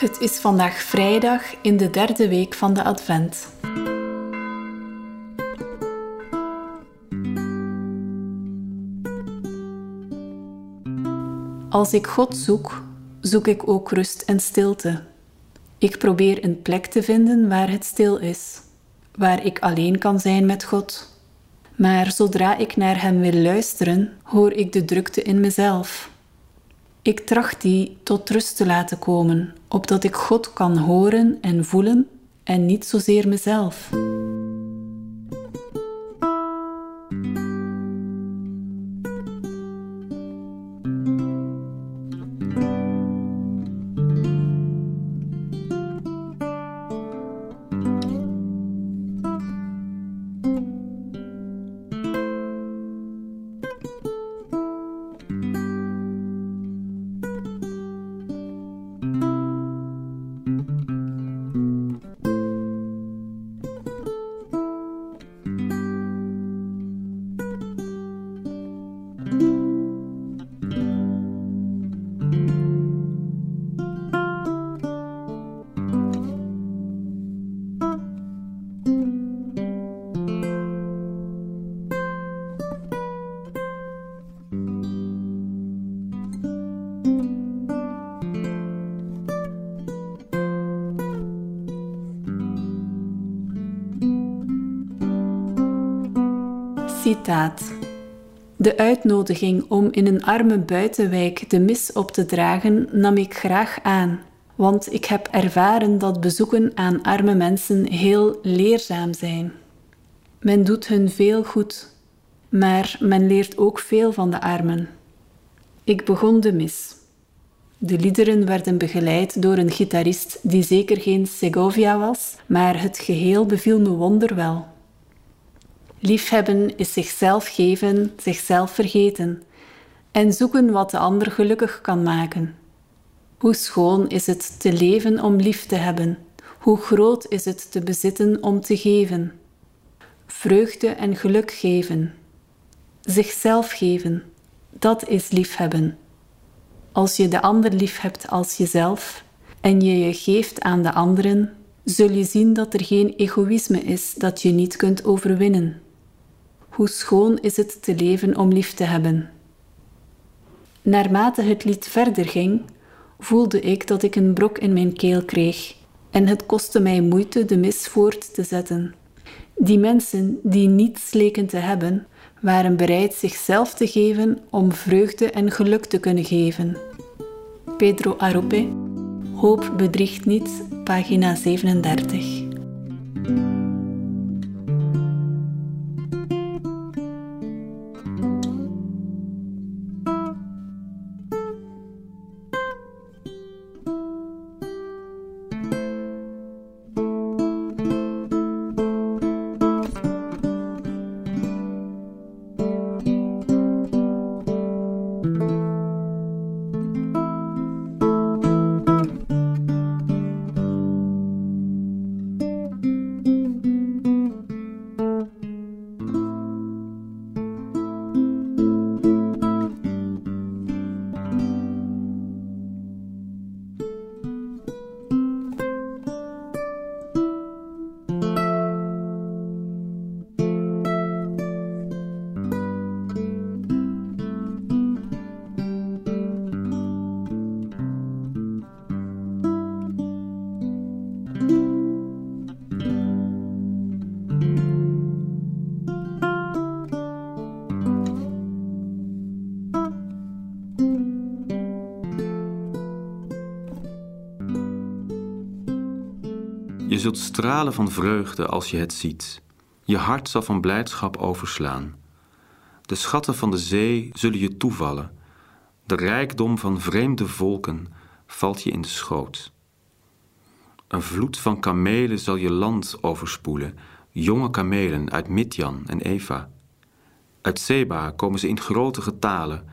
Het is vandaag vrijdag in de derde week van de Advent. Als ik God zoek, zoek ik ook rust en stilte. Ik probeer een plek te vinden waar het stil is, waar ik alleen kan zijn met God. Maar zodra ik naar Hem wil luisteren, hoor ik de drukte in mezelf. Ik tracht die tot rust te laten komen, opdat ik God kan horen en voelen en niet zozeer mezelf. De uitnodiging om in een arme buitenwijk de mis op te dragen nam ik graag aan, want ik heb ervaren dat bezoeken aan arme mensen heel leerzaam zijn. Men doet hun veel goed, maar men leert ook veel van de armen. Ik begon de mis. De liederen werden begeleid door een gitarist die zeker geen Segovia was, maar het geheel beviel me wonderwel. Liefhebben is zichzelf geven, zichzelf vergeten en zoeken wat de ander gelukkig kan maken. Hoe schoon is het te leven om lief te hebben, hoe groot is het te bezitten om te geven. Vreugde en geluk geven, zichzelf geven, dat is liefhebben. Als je de ander lief hebt als jezelf en je je geeft aan de anderen, zul je zien dat er geen egoïsme is dat je niet kunt overwinnen. Hoe schoon is het te leven om lief te hebben. Naarmate het lied verder ging, voelde ik dat ik een brok in mijn keel kreeg en het kostte mij moeite de mis voort te zetten. Die mensen die niets leken te hebben, waren bereid zichzelf te geven om vreugde en geluk te kunnen geven. Pedro Arrupe, Hoop bedriegt niet, pagina 37. Je zult stralen van vreugde als je het ziet. Je hart zal van blijdschap overslaan. De schatten van de zee zullen je toevallen. De rijkdom van vreemde volken valt je in de schoot. Een vloed van kamelen zal je land overspoelen, jonge kamelen uit Midjan en Eva. Uit Seba komen ze in grote getalen,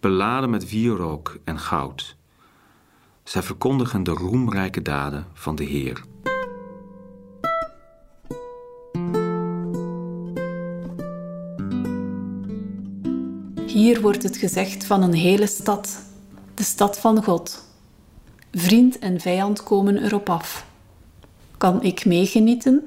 beladen met wierook en goud. Zij verkondigen de roemrijke daden van de Heer. Hier wordt het gezegd van een hele stad, de stad van God. Vriend en vijand komen erop af. Kan ik meegenieten?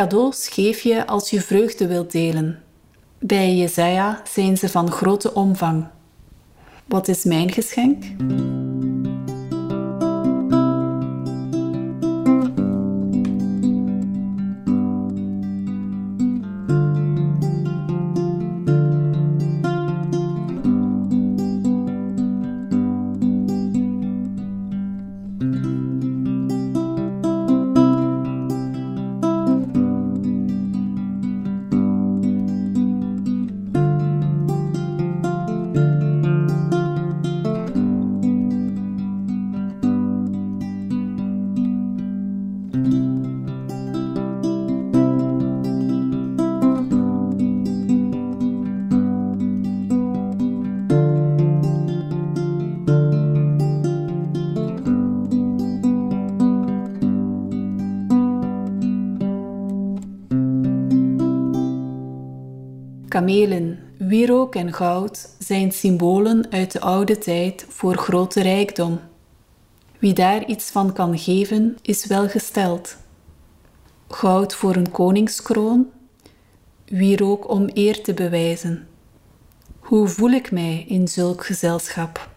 Cadeaus geef je als je vreugde wilt delen. Bij Jezaja zijn ze van grote omvang. Wat is mijn geschenk? Kamelen, wierook en goud zijn symbolen uit de oude tijd voor grote rijkdom. Wie daar iets van kan geven, is welgesteld. Goud voor een koningskroon, wierook om eer te bewijzen. Hoe voel ik mij in zulk gezelschap?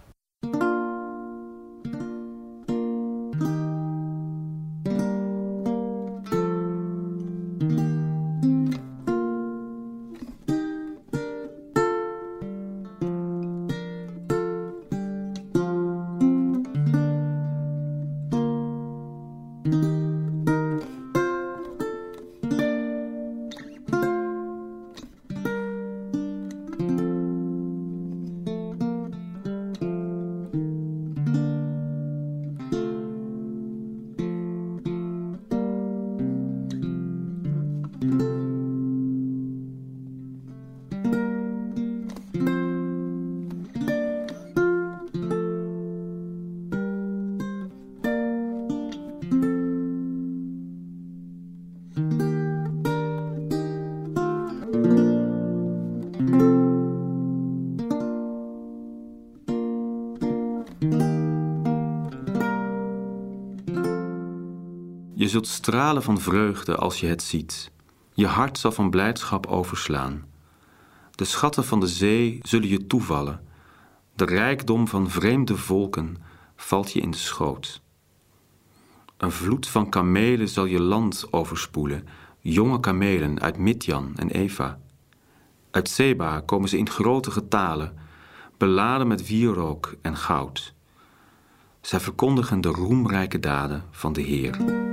Zult stralen van vreugde als je het ziet. Je hart zal van blijdschap overslaan. De schatten van de zee zullen je toevallen. De rijkdom van vreemde volken valt je in de schoot. Een vloed van kamelen zal je land overspoelen, jonge kamelen uit Midjan en Eva. Uit Seba komen ze in grote getalen, beladen met wierook en goud. Zij verkondigen de roemrijke daden van de Heer.